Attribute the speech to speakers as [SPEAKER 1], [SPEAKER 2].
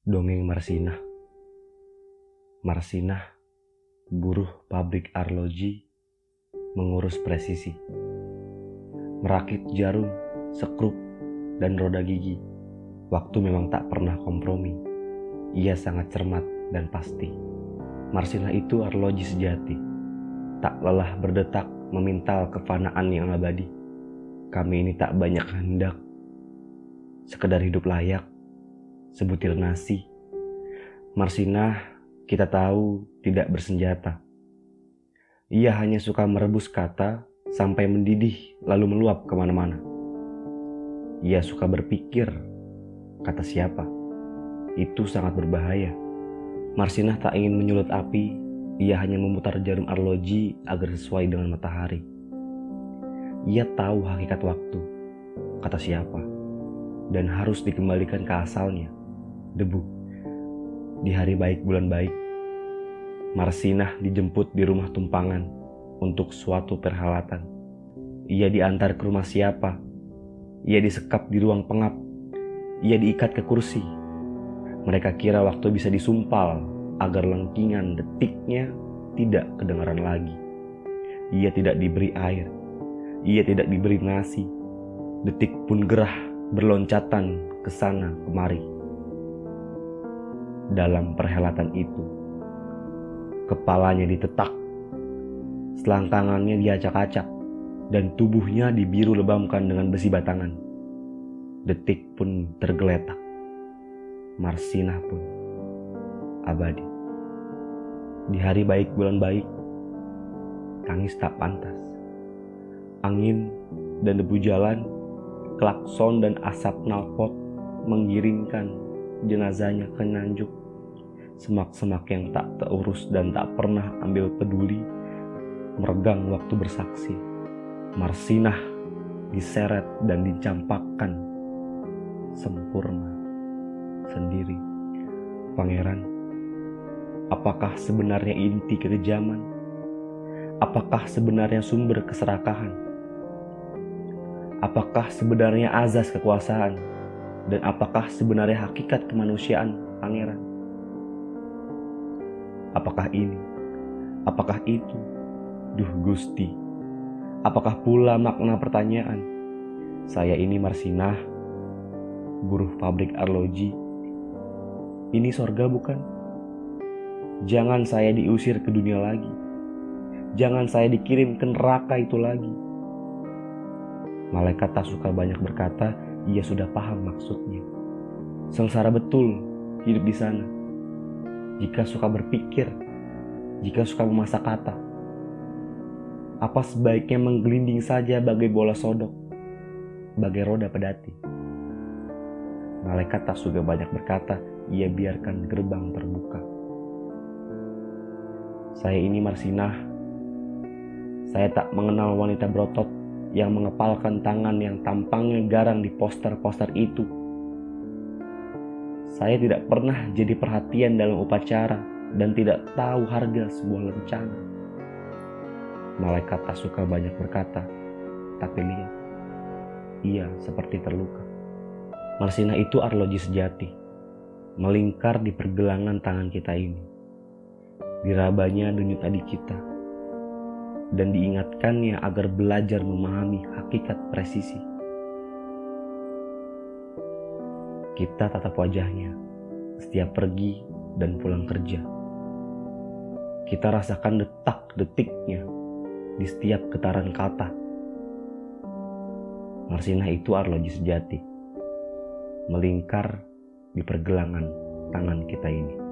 [SPEAKER 1] Dongeng Marsinah Marsinah, buruh pabrik arloji, mengurus presisi. Merakit jarum, sekrup, dan roda gigi. Waktu memang tak pernah kompromi. Ia sangat cermat dan pasti. Marsinah itu arloji sejati. Tak lelah berdetak memintal kefanaan yang abadi. Kami ini tak banyak hendak. Sekedar hidup layak sebutir nasi. Marsinah kita tahu tidak bersenjata. Ia hanya suka merebus kata sampai mendidih lalu meluap ke mana-mana. Ia suka berpikir, kata siapa? Itu sangat berbahaya. Marsinah tak ingin menyulut api, ia hanya memutar jarum arloji agar sesuai dengan matahari. Ia tahu hakikat waktu, kata siapa, dan harus dikembalikan ke asalnya debu. Di hari baik bulan baik, Marsinah dijemput di rumah tumpangan untuk suatu perhelatan. Ia diantar ke rumah siapa? Ia disekap di ruang pengap. Ia diikat ke kursi. Mereka kira waktu bisa disumpal agar lengkingan detiknya tidak kedengaran lagi. Ia tidak diberi air. Ia tidak diberi nasi. Detik pun gerah berloncatan ke sana kemari dalam perhelatan itu. Kepalanya ditetak, selangkangannya diacak-acak, dan tubuhnya dibiru lebamkan dengan besi batangan. Detik pun tergeletak. Marsinah pun abadi. Di hari baik bulan baik, tangis tak pantas. Angin dan debu jalan, klakson dan asap nalpot mengiringkan jenazahnya ke Nganjuk Semak-semak yang tak terurus dan tak pernah ambil peduli, meregang waktu bersaksi. Marsinah diseret dan dicampakkan sempurna sendiri. Pangeran, apakah sebenarnya inti kekejaman? Apakah sebenarnya sumber keserakahan? Apakah sebenarnya azas kekuasaan? Dan apakah sebenarnya hakikat kemanusiaan, Pangeran? Apakah ini? Apakah itu? Duh Gusti, apakah pula makna pertanyaan? Saya ini Marsinah, buruh pabrik arloji. Ini sorga bukan? Jangan saya diusir ke dunia lagi. Jangan saya dikirim ke neraka itu lagi. Malaikat tak suka banyak berkata, ia sudah paham maksudnya. Sengsara betul hidup di sana jika suka berpikir, jika suka memasak kata. Apa sebaiknya menggelinding saja bagai bola sodok, bagai roda pedati. Malaikat tak suka banyak berkata, ia biarkan gerbang terbuka. Saya ini Marsinah. Saya tak mengenal wanita berotot yang mengepalkan tangan yang tampangnya garang di poster-poster itu saya tidak pernah jadi perhatian dalam upacara dan tidak tahu harga sebuah lencana. Malaikat tak suka banyak berkata, tapi lihat, ia seperti terluka. Marsina itu arloji sejati, melingkar di pergelangan tangan kita ini. Dirabanya denyut adik kita, dan diingatkannya agar belajar memahami hakikat presisi. Kita tatap wajahnya setiap pergi dan pulang kerja. Kita rasakan detak-detiknya di setiap getaran kata. Marsinah itu arloji sejati, melingkar di pergelangan tangan kita ini.